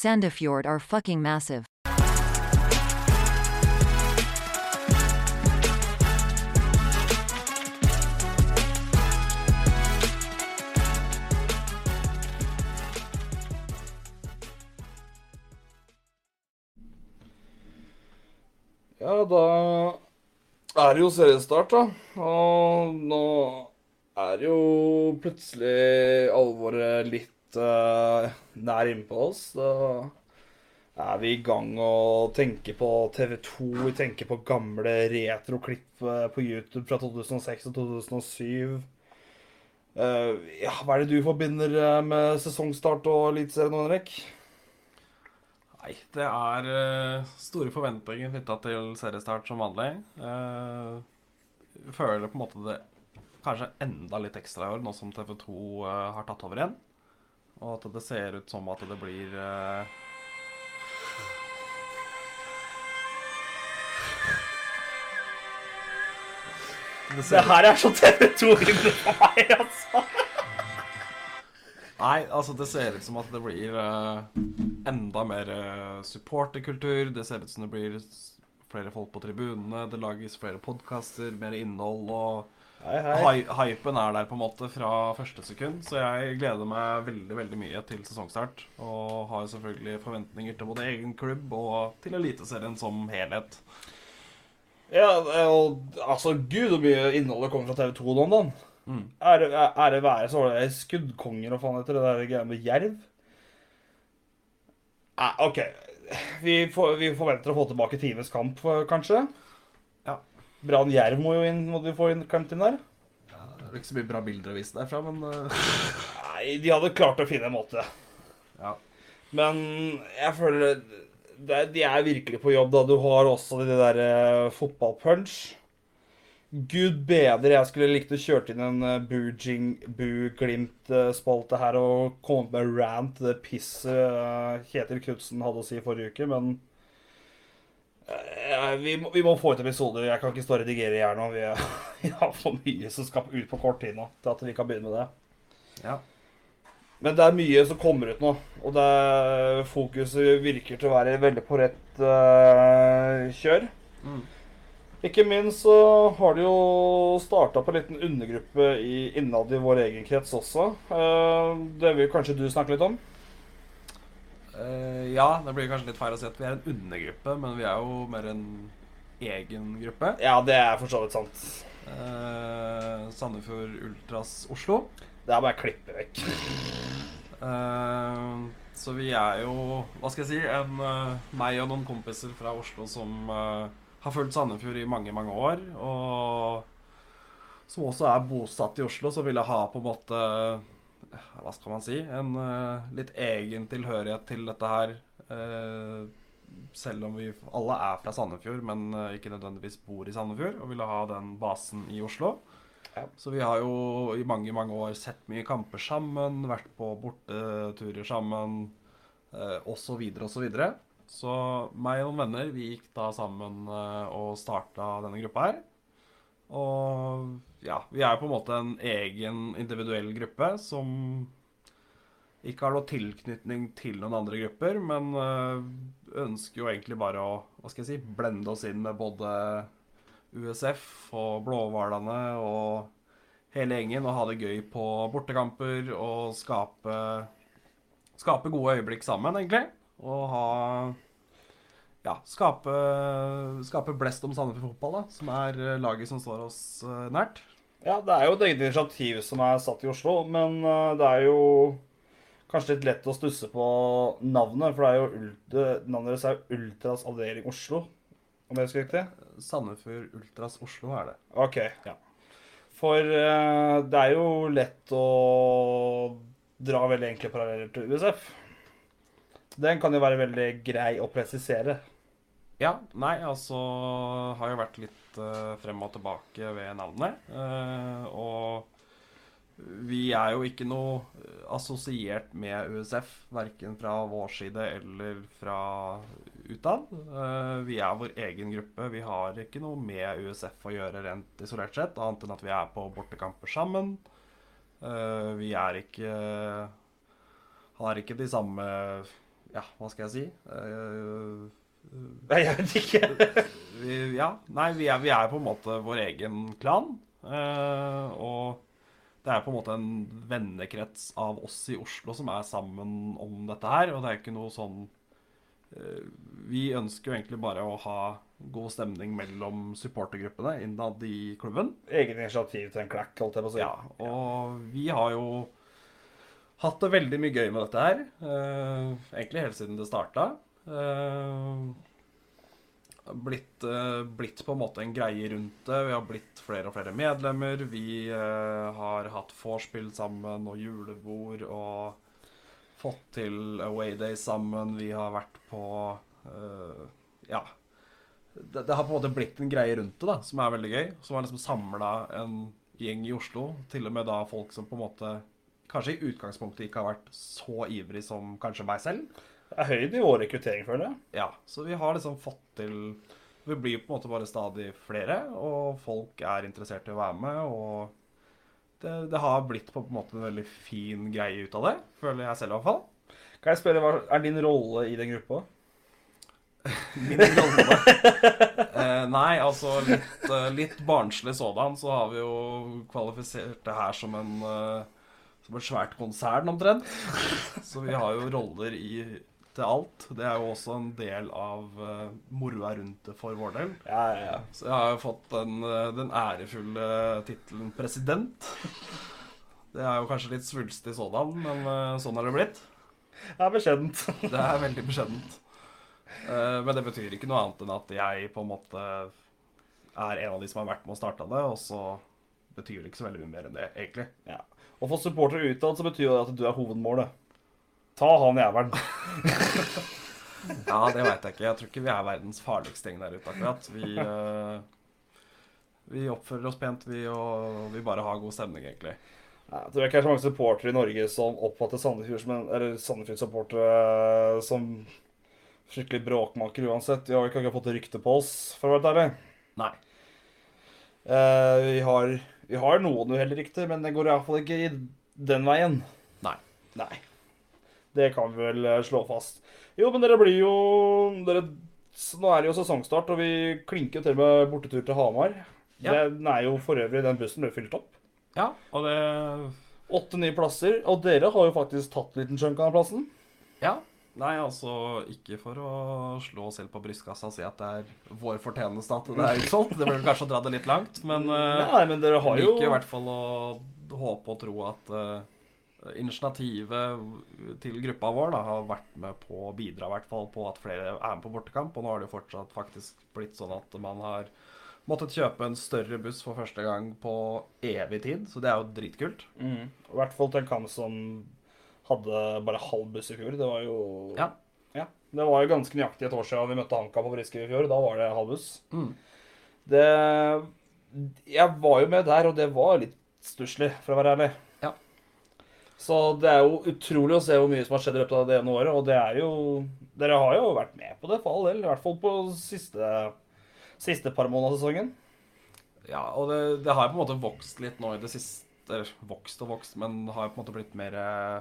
Sandefjord are fucking massive. Ja, da er det jo seriestart, da. Og nå er jo plutselig alvoret litt uh, nær innpå oss. Da er vi i gang og tenker på TV2. Vi tenker på gamle retroklipp eh, på YouTube fra 2006 og 2007. Uh, ja, hva er det du forbinder eh, med sesongstart og Eliteserien, Henrik? Nei, det er eh, store forventninger knytta til seriestart som vanlig. Uh, føler på en måte det kanskje enda litt ekstra i år, nå som TV2 eh, har tatt over igjen. Og at det ser ut som at det blir eh, Det Det her er så TV2-vinner for meg, altså. nei, altså det ser ut som at det blir eh, enda mer uh, supporterkultur. Det ser ut som det blir flere folk på tribunene. Det lages flere podkaster, mer innhold. og Hei, hei. Hypen er der på en måte fra første sekund, så jeg gleder meg veldig veldig mye til sesongstart. Og har selvfølgelig forventninger til både egen klubb og til Eliteserien som helhet. Ja, og altså, gud hvor mye innholdet kommer fra TV2 nå om dagen. Mm. Det være så var det skuddkonger og faen etter det der greia med jerv? Nei, OK. Vi, for, vi forventer å få tilbake times kamp, eh, kanskje. Ja. Brann Jerv må jo inn, må du få inn, klemt inn der. Det er ikke så mye bra bilder å vise derfra, men eh, Nei, de hadde klart å finne en måte. ja. Men jeg føler det, De er virkelig på jobb, da. Du har også de der uh, fotballpunch. Gud bedre, jeg skulle likt å kjørt inn en uh, Bu-Glimt-spalte her og kommet med rant, det pisset Kjetil Knutsen hadde å si i forrige uke, men eh, vi, må, vi må få ut episoder. Jeg kan ikke stå og redigere her nå. Vi, er- vi har for mye som skal ut på kort tid nå til at vi kan begynne med det. ja. Men det er mye som kommer ut nå, og det er, fokuset virker til å være veldig på rett uh, kjør. Mm. Ikke minst så har det jo starta på en liten undergruppe i, innad i vår egen krets også. Uh, det vil kanskje du snakke litt om? Eh, ja, det blir kanskje litt feil å si at vi er en undergruppe, men vi er jo mer en egen gruppe. Ja, det er for så vidt sant. Uh, Sandefjord Ultras Oslo. Det er bare å klippe vekk. Uh, så vi er jo, hva skal jeg si, en, uh, meg og noen kompiser fra Oslo som har fulgt Sandefjord i mange, mange år. Og som også er bosatt i Oslo, så ville ha på en måte Hva skal man si? En uh, litt egen tilhørighet til dette her. Uh, selv om vi alle er fra Sandefjord, men uh, ikke nødvendigvis bor i Sandefjord. Og ville ha den basen i Oslo. Ja. Så vi har jo i mange mange år sett mye kamper sammen, vært på borteturer sammen, uh, osv. Så, videre, og så, videre. så meg og noen venner vi gikk da sammen og starta denne gruppa her. Og ja, vi er på en måte en egen individuell gruppe som ikke har noe tilknytning til noen andre grupper, men øh, ønsker jo egentlig bare å hva skal jeg si, blende oss inn med både USF og Blåhvalene og hele gjengen og ha det gøy på bortekamper og skape, skape gode øyeblikk sammen, egentlig. Og ha ja, skape, skape blest om Sandefjord fotball, da, som er øh, laget som står oss øh, nært. Ja, det er jo et eget initiativ som er satt i Oslo, men eh, det er jo kanskje litt lett å stusse på navnet, for det er jo ult navnet deres er jo Ultras avdeling Oslo, om jeg husker riktig? Sandefjord Ultras Oslo er det. Ok. Ja. For eh, det er jo lett å dra veldig enkle paralleller til USF. Den kan jo være veldig grei å presisere. Ja, nei, altså har jo vært litt uh, frem og tilbake ved navnet. Uh, og vi er jo ikke noe eh, assosiert med USF, verken fra vår side eller fra utad. Uh, vi er vår egen gruppe. Vi har ikke noe med USF å gjøre rent isolert sett, annet enn at vi er på bortekamper sammen. Eh, vi er ikke Har ikke de samme Ja, hva skal jeg si? Eh, Nei, jeg vet ikke. vi, ja, nei, vi er, vi er på en måte vår egen klan. eh, og det er på en måte en vennekrets av oss i Oslo som er sammen om dette her. Og det er ikke noe sånn eh, Vi ønsker jo egentlig bare å ha god stemning mellom supportergruppene innad i klubben. Eget initiativ til en klakk, holdt jeg på å si. Ja, og vi har jo hatt det veldig mye gøy med dette her. eh, egentlig helt siden det starta. Blitt, eh, blitt på en måte en greie rundt det. Vi har blitt flere og flere medlemmer. Vi eh, har hatt vorspiel sammen og julebord og fått til awaydays sammen. Vi har vært på eh, Ja. Det, det har på en måte blitt en greie rundt det, da, som er veldig gøy. Som har liksom samla en gjeng i Oslo. Til og med da folk som på en måte kanskje i utgangspunktet ikke har vært så ivrig som kanskje meg selv. Det er høyd i vår rekruttering, føler jeg. Ja, så vi har liksom fått til Vi blir på en måte bare stadig flere, og folk er interessert i å være med. Og det, det har blitt på en måte en veldig fin greie ut av det, føler jeg selv i hvert fall. Kan jeg spørre, hva er din rolle i den gruppa? Min rolle eh, Nei, altså litt, eh, litt barnslig sådan, så har vi jo kvalifisert det her som en eh, Som et svært konsern, omtrent. Så vi har jo roller i til alt. Det er jo også en del av uh, moroa rundt det for vår del. Ja, ja, ja. Så jeg har jo fått den, eh, den ærefulle tittelen president. Det er jo kanskje litt svulstig sådan, men uh, sånn har det blitt. Det er beskjedent. Det er veldig beskjedent. Uh, Men det betyr ikke noe annet enn at jeg på en måte er en av de som har vært med og starta det, og så betyr det ikke så veldig mye mer enn det, egentlig. Ja. Og for supportere utad så betyr det at du er hovedmålet. Ta han jævelen. Ja, det veit jeg ikke. Jeg tror ikke vi er verdens farligste gjeng der ute, akkurat. Vi, uh, vi oppfører oss pent, vi, og vi bare har god stemning, egentlig. Jeg tror ikke det er så mange supportere i Norge som oppfatter Sandefjord som en Eller Sandefjord-supportere som skikkelig bråkmaker uansett. Vi har ikke akkurat fått rykte på oss, for å være ærlig. Nei. Eh, vi, har, vi har noen uheldige rykter, men det går iallfall ikke i den veien. Nei. Nei. Det kan vi vel eh, slå fast. Jo, men dere blir jo dere, Nå er det jo sesongstart, og vi klinker til med bortetur til Hamar. Ja. Den er jo for øvrig Den bussen ble fylt opp. Ja, og det Åtte nye plasser. Og dere har jo faktisk tatt en liten chunk av plassen. Ja. Nei, altså ikke for å slå oss selv på brystkassa og si at det er vår fortjeneste at det er utsolgt. Det blir kanskje å dra det litt langt, men uh, Nei, men dere har jo liker i hvert fall å håpe og tro at eh, initiativet til gruppa vår da, har vært med på å bidra i hvert fall på at flere er med på bortekamp. Og nå har det jo fortsatt faktisk blitt sånn at man har måttet kjøpe en større buss for første gang på evig tid, så det er jo dritkult. mm, I hvert fall til en kamp som hadde bare halv buss i fjor. Det var jo Ja. Ja, Det var jo ganske nøyaktig et år siden vi møtte HamKam på Briske i fjor. Da var det halv buss. Mm. Det Jeg var jo med der, og det var litt stusslig, for å være ærlig. Så det er jo utrolig å se hvor mye som har skjedd i løpet av det ene året. Og det er jo Dere har jo vært med på det, for all del. I hvert fall på siste, siste par måneder av sesongen. Ja, og det, det har på en måte vokst litt nå i det siste Eller vokst og vokst, men har jo på en måte blitt mer eh,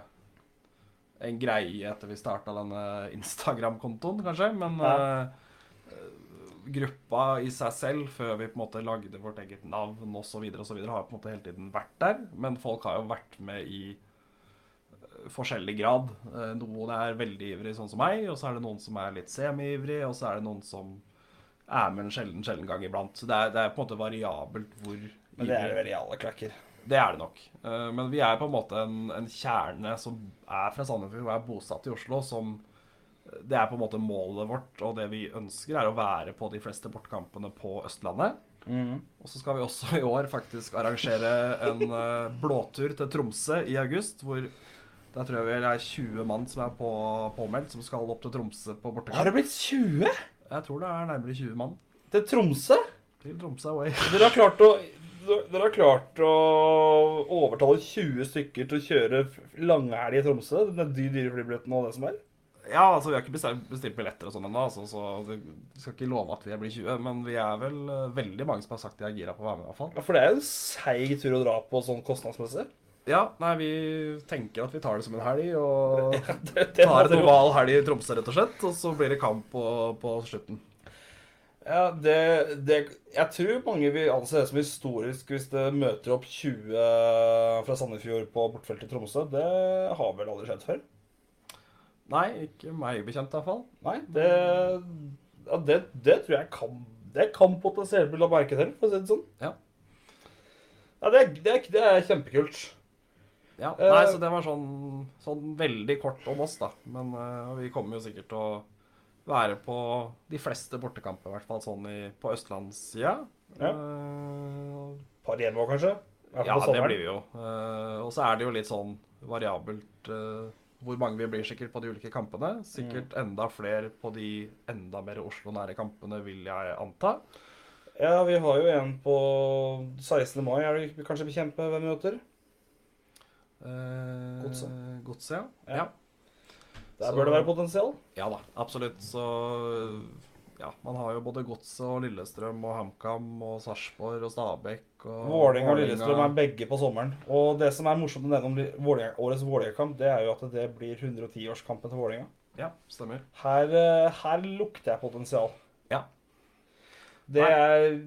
en greie etter vi starta denne Instagram-kontoen, kanskje. Men Ja. uh, gruppa i seg selv, før vi på en måte lagde vårt eget navn osv., har på en måte hele tiden vært der. Men folk har jo vært med i forskjellig grad. Eh, Noen er veldig ivrig, sånn som meg, og så er det noen som er litt semi-ivrig, og så er det noen som er med en sjelden, sjelden gang iblant. Så det er, det er på en måte variabelt hvor Men det er det vel i alle klakker. det er det nok. Eh, Men vi er på en måte en, en kjerne som er fra Sandefjord og er bosatt i Oslo, som Det er på en måte målet vårt, og det vi ønsker, er å være på de fleste bortkampene på Østlandet. Og så skal vi også i år faktisk arrangere en eh, blåtur til Tromsø i august, hvor der tror jeg det er 20 mann som er på, påmeldt, som skal opp til Tromsø på Har det blitt 20 Jeg tror det er nærmere 20 mann til Tromsø? til Tromsø away. Dere har klart å dere har klart å overtale 20 stykker til å kjøre langhelg i Tromsø? Den dyre, dyre flybilletten og det som er? Ja, altså vi har ikke bestilt, bestilt billetter og sånn ennå, altså, så vi skal ikke love at vi blir 20. Men vi er vel eh, veldig mange som har sagt de er gira på å være med, i hvert fall. Ja, For det er jo en seig tur å dra på sånn kostnadsmessig. Ja, nei, vi tenker at vi tar det som en helg, og Det, det tar en normal oval helg i Tromsø, rett og slett. Og så blir det kamp på, på slutten. Ja, det, det Jeg tror mange vil anse det som historisk hvis det møter opp 20 fra Sandefjord på bortfeltet i Tromsø. Det har vel aldri skjedd før? Nei, ikke meg bekjent iallfall. Nei, det, ja, det, det tror jeg kan Det kan potensielt bli lagt merke til, for å si det sånn. Ja. Ja, det, det, det er kjempekult. Ja, Eh, nei, så det var sånn, sånn veldig kort om oss, da. Men uh, vi kommer jo sikkert til å være på de fleste bortekamper, i hvert fall sånn i, på østlandssida. Ja. Uh, Par igjen nå, kanskje? Ja, det blir vi jo. Uh, og så er det jo litt sånn variabelt uh, hvor mange vi blir sikkert på de ulike kampene. Sikkert Mm. enda flere på de enda mer Oslo-nære kampene, vil jeg anta. Ja, vi har jo en på 16. mai. Er det kanskje bekjempe hvem vi møter? Eh, Godset. Godse, ja. Ja. ja. Der Så- bør det være potensial. Ja da, absolutt. Så ja, man har jo både Godset og Lillestrøm og HamKam og Sarpsborg og Stabæk og Vålerenga og Lillestrøm er begge på sommeren. Og det som er morsomt å nevne om årets Vålerenga-kamp, det er jo at det blir 110-årskampen til Vålerenga. Ja, stemmer. Her, eh, her lukter jeg potensial. Ja. Det er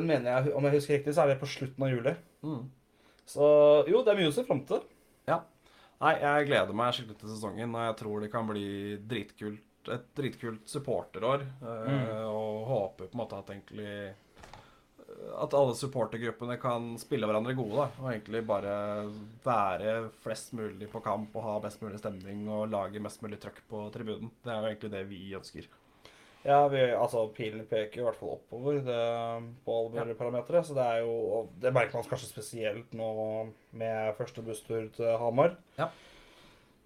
mener jeg, om jeg husker riktig, så er det på slutten av juli. Mm. Så jo, det er mye å se fram til. Nei, jeg gleder meg skikkelig til sesongen, og jeg tror det kan bli dritkult. Et dritkult supporterår. eh, Mm. Og håper på en måte at egentlig at alle supportergruppene kan spille hverandre gode. da, Og egentlig bare være flest mulig på kamp og ha best mulig stemning og lage mest mulig trøkk på tribunen. Det er jo egentlig det vi ønsker. Ja, vi, altså Pilen peker i hvert fall oppover det, på alle mulige parametere. Så det er jo og Det merker man kanskje spesielt nå med første busstur til Hamar. Ja.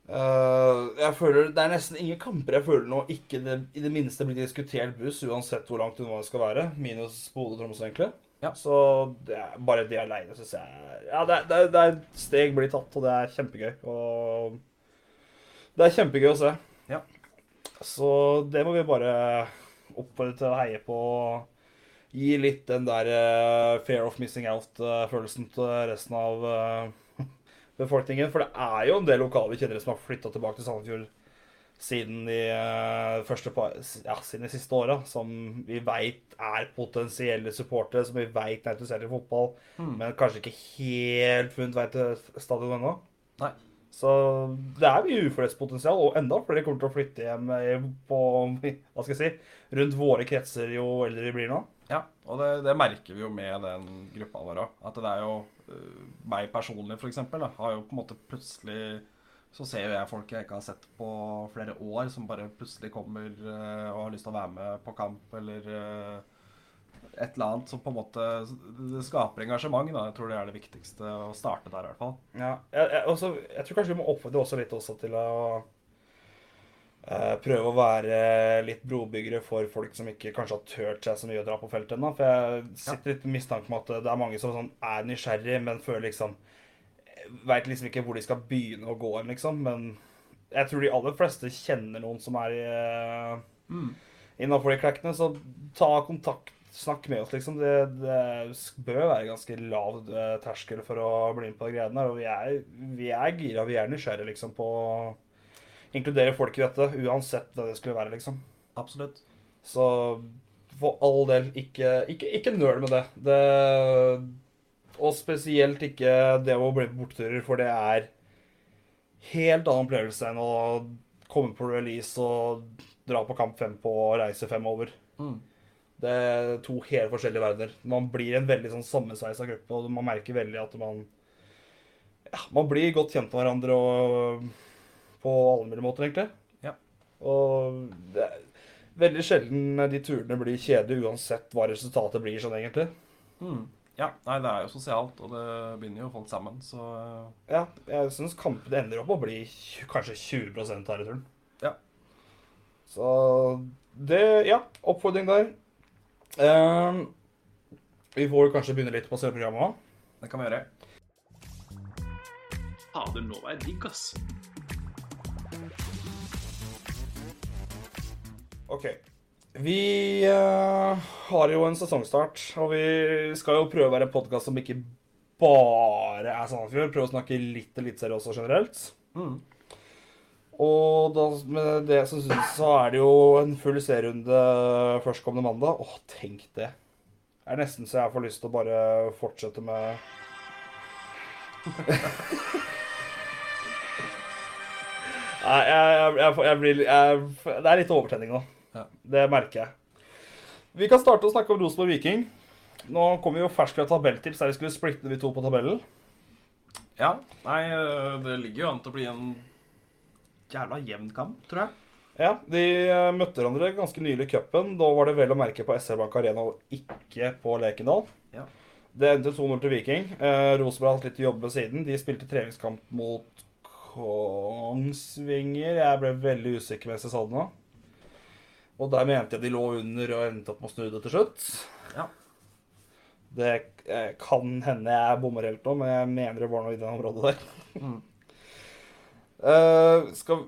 Uh, jeg føler Det er nesten ingen kamper jeg føler nå ikke det, i det minste blir diskutert buss, uansett hvor langt unna det skal være. Minus Bodø-Tromsø, egentlig. Ja. Så det er, bare det aleine syns jeg Ja, det er, det, er, det er steg blir tatt, og det er kjempegøy. Og det er kjempegøy å se. Så det må vi bare oppfordre til å heie på. Gi litt den der uh, fear of missing out-følelsen til resten av uh, befolkningen. For det er jo en del lokale kjennere som har flytta tilbake til Sandefjord siden de eh, første par, ja, siden de siste åra, som vi veit er potensielle supportere, som vi veit er interessert i fotball, Mm. men kanskje ikke helt funnet vei til stadion ennå. Nei. Så det er mye uforholdspotensial, og enda flere kommer til å flytte hjem eh, på hva skal jeg si, rundt våre kretser jo eldre vi blir nå. Ja, og det, det merker vi jo med den gruppa vår òg. At det er jo øh, meg personlig, da, har jo på en måte plutselig Så ser jo jeg folk jeg ikke har sett på flere år, som bare plutselig kommer øh, og har lyst til å være med på kamp eller et eller annet som på en måte skaper engasjement. da, Jeg tror det er det viktigste å starte der, i hvert fall. Ja, jeg, jeg, også, jeg tror kanskje vi må oppfordre også litt også til å eh, prøve å være litt brobyggere for folk som ikke kanskje har tørt seg så mye å dra på feltet ennå. For jeg sitter litt med mistanke om at det er mange som sånn, er nysgjerrig, men føler liksom Veit liksom ikke hvor de skal begynne å gå hen, liksom. Men jeg tror de aller fleste kjenner noen som er uh, innafor de klekkene. Så ta kontakt, snakk med oss, liksom. Det, det bør være ganske lav eh, terskel for å bli med på de greiene der. Og vi er, vi er gira, vi er nysgjerrige liksom på å inkludere folk i dette, uansett hva det skulle være, liksom. Absolutt. Så for all del, ikke, ikke, ikke nøl med det. det. Og spesielt ikke det å bli med på bortturer, for det er helt annen opplevelse enn å komme på release og dra på kamp fem på og reise fem over. Mm. Det er to helt forskjellige verdener. Man blir en veldig sånn sammensveisa gruppe, og man merker veldig at man ja, Man blir godt kjent med hverandre og på alle mulige måter, egentlig. Ja. Og det er veldig sjelden de turene blir kjedelige, uansett hva resultatet blir sånn, egentlig. Mm. Ja, nei, det er jo sosialt, og det binder jo folk sammen, så Ja, jeg syns kampene ender opp å bli kanskje 20 her i turen. Ja. Så det Ja, oppfordring der. Ehm, vi får kanskje begynne litt på selve programmet òg. det kan vi gjøre. Fader, nå var jeg digg, ass. OK. Vi uh, har jo en sesongstart, og vi skal jo prøve å være en podkast som ikke bare er Sandefjord. Prøve å snakke litt eliteserie også generelt. Mm. Og da, med det som synes, så er det jo en full serierunde førstkommende mandag. Åh, tenk det. Det er nesten så jeg får lyst til å bare fortsette med Nei, jeg, jeg, jeg, jeg blir jeg, Det er litt overtenning nå. Ja. Det merker jeg. Vi kan starte å snakke om Rosenborg Viking. Nå kommer vi jo ferskere tabelltips der vi skulle splitte de to på tabellen. Ja. Nei, øh, det ligger jo an til å bli en jævla jevn kamp, tror jeg. Ja, De eh, møtte hverandre ganske nylig i cupen. Da var det vel å merke på SR Bank Arena og ikke på Lekendal. Ja. Det endte 2-0 til Viking. Eh, Rosenborg har hatt litt jobb ved siden. De spilte treningskamp mot Kongsvinger. Jeg ble veldig usikker mens jeg sa det nå. Og der mente jeg de lå under og endte opp med å snu det til slutt. Ja. Det eh, kan hende jeg bommer helt nå, men jeg mener det var noe i det området der. Mm. Eh, skal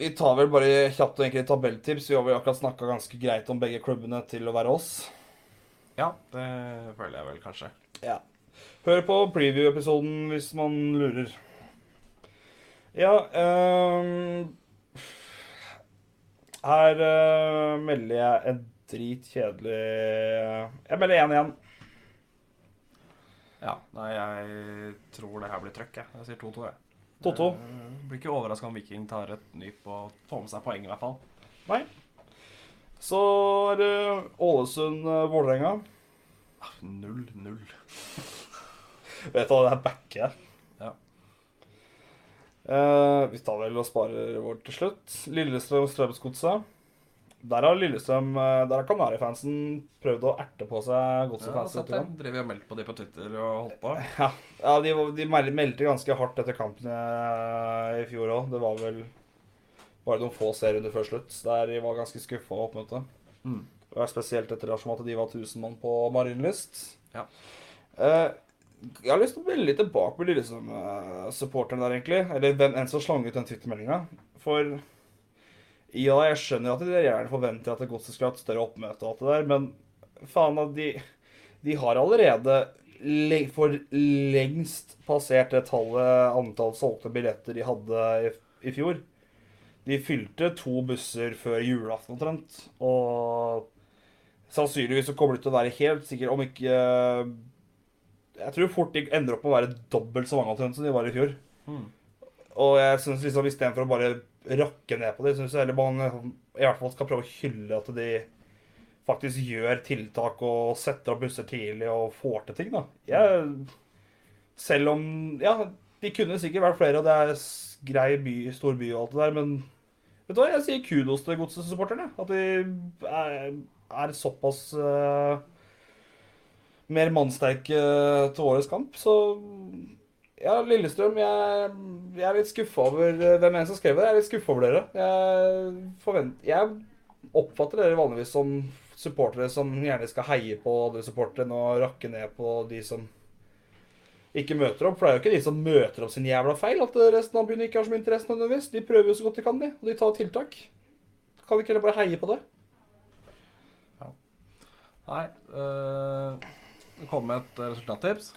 vi tar vel bare kjapt og enkelt tabelltips. Vi har vel akkurat snakka ganske greit om begge klubbene til å være oss. Ja, det føler jeg vel kanskje. Ja. Hør på preview-episoden hvis man lurer. Ja um, Her uh, melder jeg en dritkjedelig Jeg melder 1 igjen. Ja, nei, jeg tror det her blir trøkk, jeg. Jeg sier 2-2, jeg. 2-2. Eh, Blir ikke overraska om Viking tar et nyp og får med seg poeng, i hvert fall. Nei. Så er det Ålesund-Vålerenga. 0-0. Vet du hva, det er backe her. Ja. Eh, vi tar vel og sparer vår til slutt. Lillestrøm-Strømsgodset. Der har Lillestrøm eh, Der har Kanarifansen prøvd å erte på seg Ja, Godset-fans. Ja, det. Drev og meldte på det på Twitter og holdt på. ja, ja, de, de meldte ganske hardt etter kampen eh, i fjor òg. Det var vel bare noen få serierunder før slutt der de var ganske skuffa over oppmøtet. Mm. Spesielt etter at de var 1000 mann på Marienlyst. Ja. Uh, jeg har lyst til å melde litt tilbake på Lillestrøm-supporterne der, egentlig. Eller hvem enn som slang ut den Twitter-meldinga. For ja, jeg skjønner at de gjerne forventer at Godset skal ha et større oppmøte og alt det der, men faen, at de, de har allerede for lengst passert det tallet, antall solgte billetter de hadde i, i fjor. De fylte to busser før julaften omtrent. Og sannsynligvis så kommer de til å være helt sikkert om ikke Jeg tror fort de ender opp med å være dobbelt så mange omtrent som de var i fjor. Mm. Og jeg synes liksom istedenfor å bare rakke ned på det, syns jeg heller man i hvert fall skal prøve å hylle at de faktisk gjør tiltak og setter opp busser tidlig og får til ting, da. Jeg, selv om Ja, de kunne sikkert vært flere, og det er grei by, stor by og alt det der, men vet du hva, jeg sier kudos til Godset-supporterne. At de er, er såpass uh, mer mannsterke til årets kamp. Så ja, Lillestrøm, jeg, jeg er litt skuffa over eh, hvem enn som skrev det. Jeg er litt skuffa over dere. Jeg, forvent, jeg oppfatter dere vanligvis som supportere som gjerne skal heie på andre supportere og rakke ned på de som ikke møter opp. For det er jo ikke de som møter opp sin jævla feil, at resten av byen ikke har så mye interesse nødvendigvis. De prøver jo så godt de kan, de. Og de tar tiltak. Kan vi ikke heller bare heie på det? Nei øh, Det kom med et resultattips.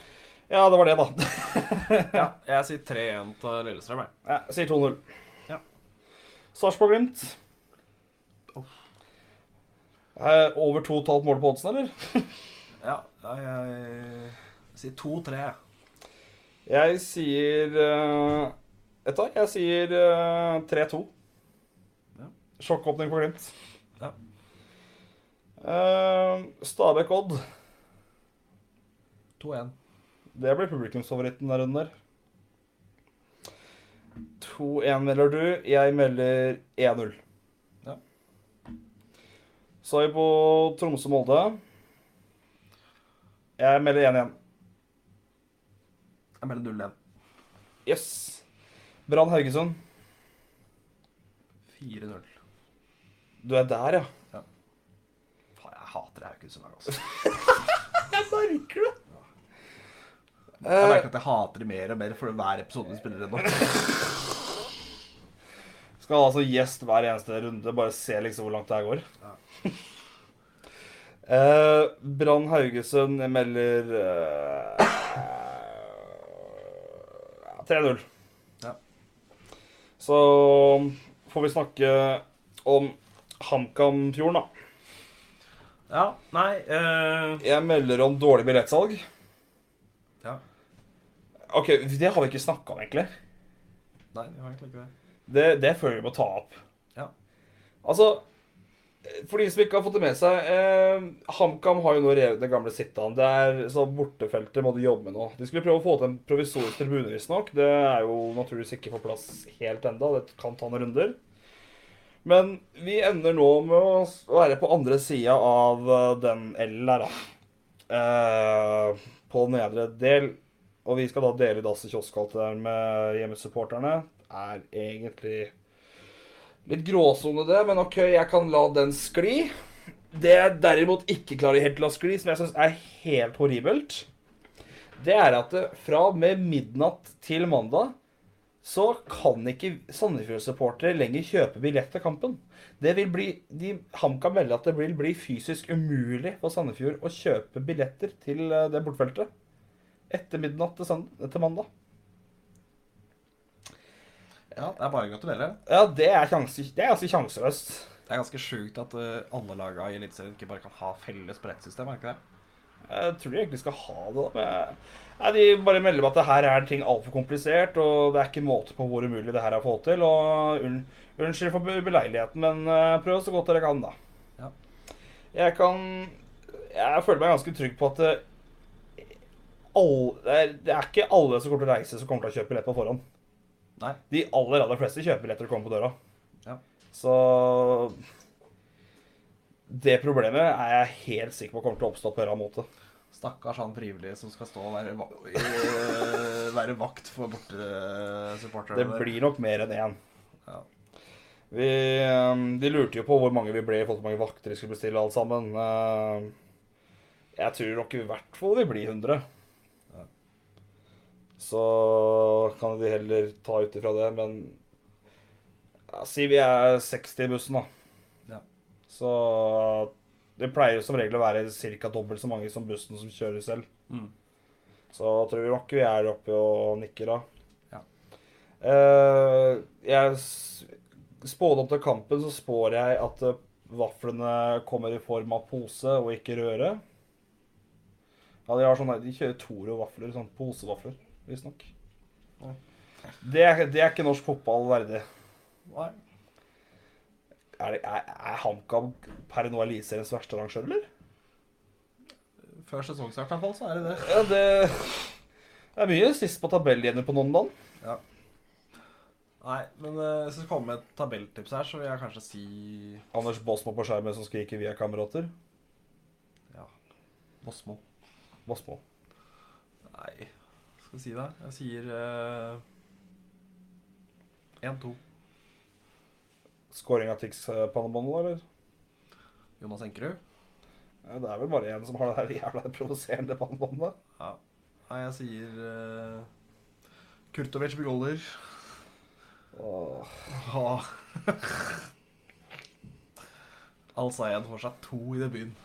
Ja, det var det, da. Ja, jeg sier 3-1 til Lillestrøm, jeg. Ja, jeg sier 2-0. Ja. Sarpsborg-Glimt. Oh. over 2,5 mål på oddsen, eller? Ja, jeg sier 2-3. jeg. Jeg sier uh, Vet du hva? Jeg sier uh, 3-2. Ja. Sjokkåpning for Glimt. Ja. Uh, Stabæk-Odd. 2-1. Det blir publikumsfavoritten der runden der. 2-1 melder du. Jeg melder 1-0. Ja. Så er vi på Tromsø-Molde. Jeg melder 1-1. Jeg melder 0-1. Yes. Brann Haugesund. 4-0. Du er der, ja. Ja. Faen, jeg hater Haugesund. Altså. Jeg merker det. Jeg merker at jeg hater det mer og mer for hver episode vi spiller ennå. nå. Skal altså gjest hver eneste runde. Bare se liksom hvor langt det her går. eh, Brann Haugesund melder eh, 3-0. Ja. Så får vi snakke om HamKam-fjorden, da. Ja, nei eh, Jeg melder om dårlig billettsalg. OK, det har vi ikke snakka om, egentlig. Nei, vi har egentlig ikke det. Det, det føler vi må ta opp. Ja. Altså, for de som ikke har fått det med seg eh, HamKam har jo nå revet det gamle Sittan. Det er så Bortefeltet må de jobbe med nå. De skulle prøve å få til en provisorisk tribune, visstnok. Det er jo naturligvis ikke på plass helt enda. Det kan ta noen runder. Men vi ender nå med å være på andre sida av eh, den L-en der, da. Eh, på nedre del. Og vi skal da dele dass i kioskhalteren med hjemmesupporterne. Er egentlig litt gråsone, det, men OK, jeg kan la den skli. Det jeg derimot ikke klarer helt la skli, som jeg syns er helt horribelt, det er at fra og med midnatt til mandag så kan ikke Sandefjord-supportere lenger kjøpe billett til kampen. Det vil bli, de, HamKam melder at det vil bli fysisk umulig for Sandefjord å kjøpe billetter til eh, det bortfeltet etter midnatt til, mandag. Ja, det er bare å gratulere. Ja, det er, sjanse, det er ganske sjanseløst. Det er ganske sjukt at eh, alle laga i Eliteserien ikke bare kan ha felles brettsystem, er ikke det? Jeg tror de egentlig skal ha det. da, men Nei, De bare melder at det her er ting altfor komplisert, og det er ikke måte på hvor umulig det her er å få til. og unn, Unnskyld for beleiligheten, men eh, prøv så godt dere kan, da. Ja. Jeg kan Jeg føler meg ganske trygg på at det, alle, det, er, ikke alle som kommer til å reise, som kommer til å kjøpe billett på forhånd. Nei. De aller, aller fleste kjøper billetter og kommer på døra. Ja. Så Det problemet er jeg helt sikker på kommer til å oppstå på en eller annen måte. Stakkars han frivillige som skal stå og være, va eh, være vakt for bortesupporterne. Det blir nok mer enn én. Ja. Vi, eh, de lurte jo på hvor mange vi ble hvor mange vakter vi skulle bestille alt sammen. Eh, Jeg tror nok i hvert fall vi blir 100. Så kan de heller ta ut ifra det, men ja, Si vi er 60 i bussen, da. Ja. Så det pleier som regel å være ca. dobbelt så mange som bussen som kjører selv. Mm. Så tror vi nok vi er oppe og nikker da. Ja. Eh, jeg spådde opp til kampen så spår jeg at eh, vaflene kommer i form av pose og ikke røre. Ja, de, har sånne, de kjører Toro-vafler, sånn posevafler, visstnok. Det, er- det er ikke norsk fotball verdig. Nei. Er, det, er, er HamKam per nå Eliseriens verste arrangør, eller? Før sesongstart i hvert fall, så er det det. Ja, det, det er mye sist på tabellgjener på noen. Ja. Nei, men eh, hvis det kommer med et tabelltips her, så vil jeg kanskje si Anders Båsmo på skjermen som skriker 'vi er kamerater'. ja, Bosmo. Båsmo. Nei, skal jeg si da? Jeg sier eh, 1-2. Skåring av Tix eh, eller? Jonas Enkerud. Det er vel bare én som har det der jævla provoserende pannebåndet. Ja. Nei, jeg sier uh, Kurtovic med goaler. Åh. Ja. Al-Sayed får seg to i debuten.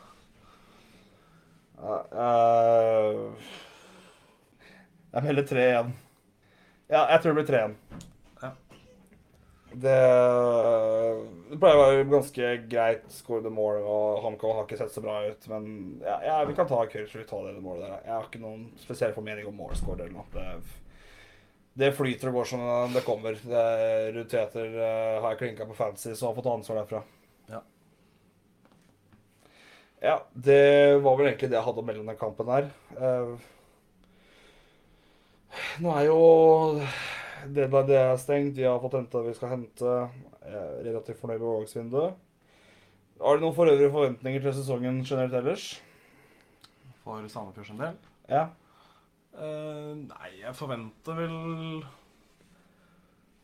Ja, eh, jeg melder tre igjen. Ja, jeg tror det blir tre igjen. Ja. Det, det pleier å være ganske greit score the mål, og HamKam har ikke sett så bra ut. Men ja, ja vi kan ta Kurtsrud ta det målet der. Jeg har ikke noen spesiell formening om målscore eller noe. Det, det flyter og går som det kommer. Det, Ruud Tveter uh, har jeg klinka på fancy, så har fått ansvar derfra. Ja. Ja, det var vel egentlig det jeg hadde å melde om den kampen her. Eh, nå er jo deadline det er stengt. Vi har fått henta det vi skal hente. Jeg er relativt fornøyd med overgangsvinduet. Har du noen for øvrige forventninger til sesongen generelt ellers? For Sandefjord sin del. Ja. Uh, nei, jeg forventer vel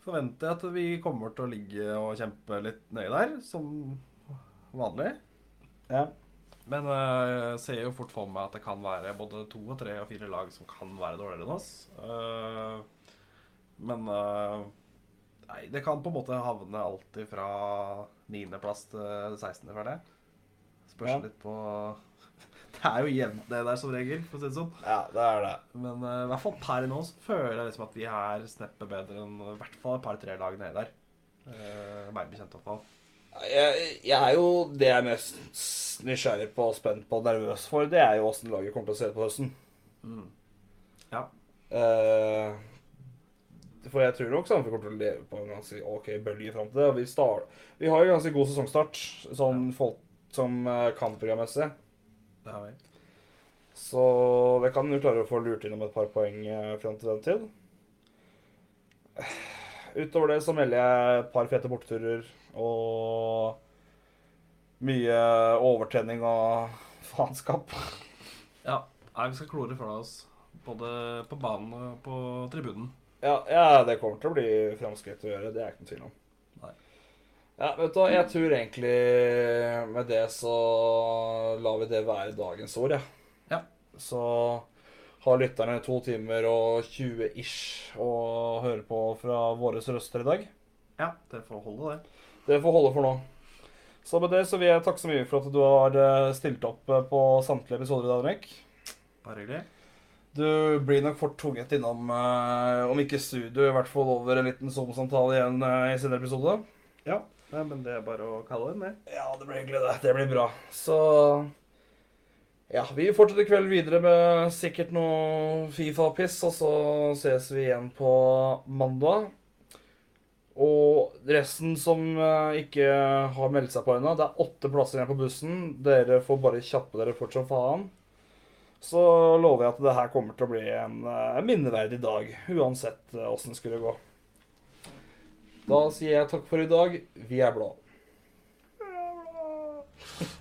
Forventer at vi kommer til å ligge og kjempe litt nøye der, som vanlig. ja. Men eh, jeg ser jo fort for meg at det kan være både to og tre og fire lag som kan være dårligere enn oss. Eh, men eh, Nei, det kan på en måte havne alltid fra 9.-plass til 16., føler jeg. Spørs Ja. litt på er jo jevnt det der som regel, for å si det sånn. Ja, det er det. Men i hvert fall per nå så føler jeg liksom at vi er sneppet bedre enn i hvert fall et par-tre lag nede der. Uh, meg bekjent i hvert fall. Jeg, jeg er jo det jeg er mest nysgjerrig på, spent på og nervøs for, det er jo åssen laget kommer til å se ut på høsten. Ja. Uh, for jeg tror nok Sandefjord kommer til å leve på en ganske OK bølge fram til det. Og vi, start, vi har jo ganske god sesongstart sånn folk, som uh, kampprogrammessig. Det har vi. Så det kan jo klare å få lurt innom et par poeng uh, fram til den tid. Utover det så melder jeg et par fete borteturer og mye overtrening og faenskap. Ja. Nei, vi skal klore fra oss. Både på banen og på tribunen. Ja, ja, det kommer til å bli framskritt å gjøre. Det er ikke noe tvil om. Nei. Ja, vet du jeg tror egentlig med det så lar vi det være dagens ord, jeg. Ja. Så har lytterne to timer og 20 ish å høre på fra våre røster i dag. Ja, det får holde, det. Det får holde for nå. Så med det så vil jeg takke så mye for at du har eh, stilt opp eh, på samtlige episoder i dag, Henrik. Bare hyggelig. Du blir nok fort tvunget innom, eh, om ikke studio, i hvert fall over en liten Zoom-samtale igjen i sin episode. Ja. Nei, men det er bare å kalle inn det. Ja, det blir hyggelig, det. Det blir bra. Så ja, vi fortsetter kvelden videre med sikkert noe Fifa-piss, og så ses vi igjen på mandag. Og resten som eh, ikke har meldt seg på ennå, det er åtte plasser igjen på bussen. Dere får bare kjappe dere fort som faen. Så lover jeg at det her kommer til å bli en eh, minneverdig dag, uansett eh, åssen det skulle gå. Da sier jeg takk for i dag. Vi er blå. Vi er blå.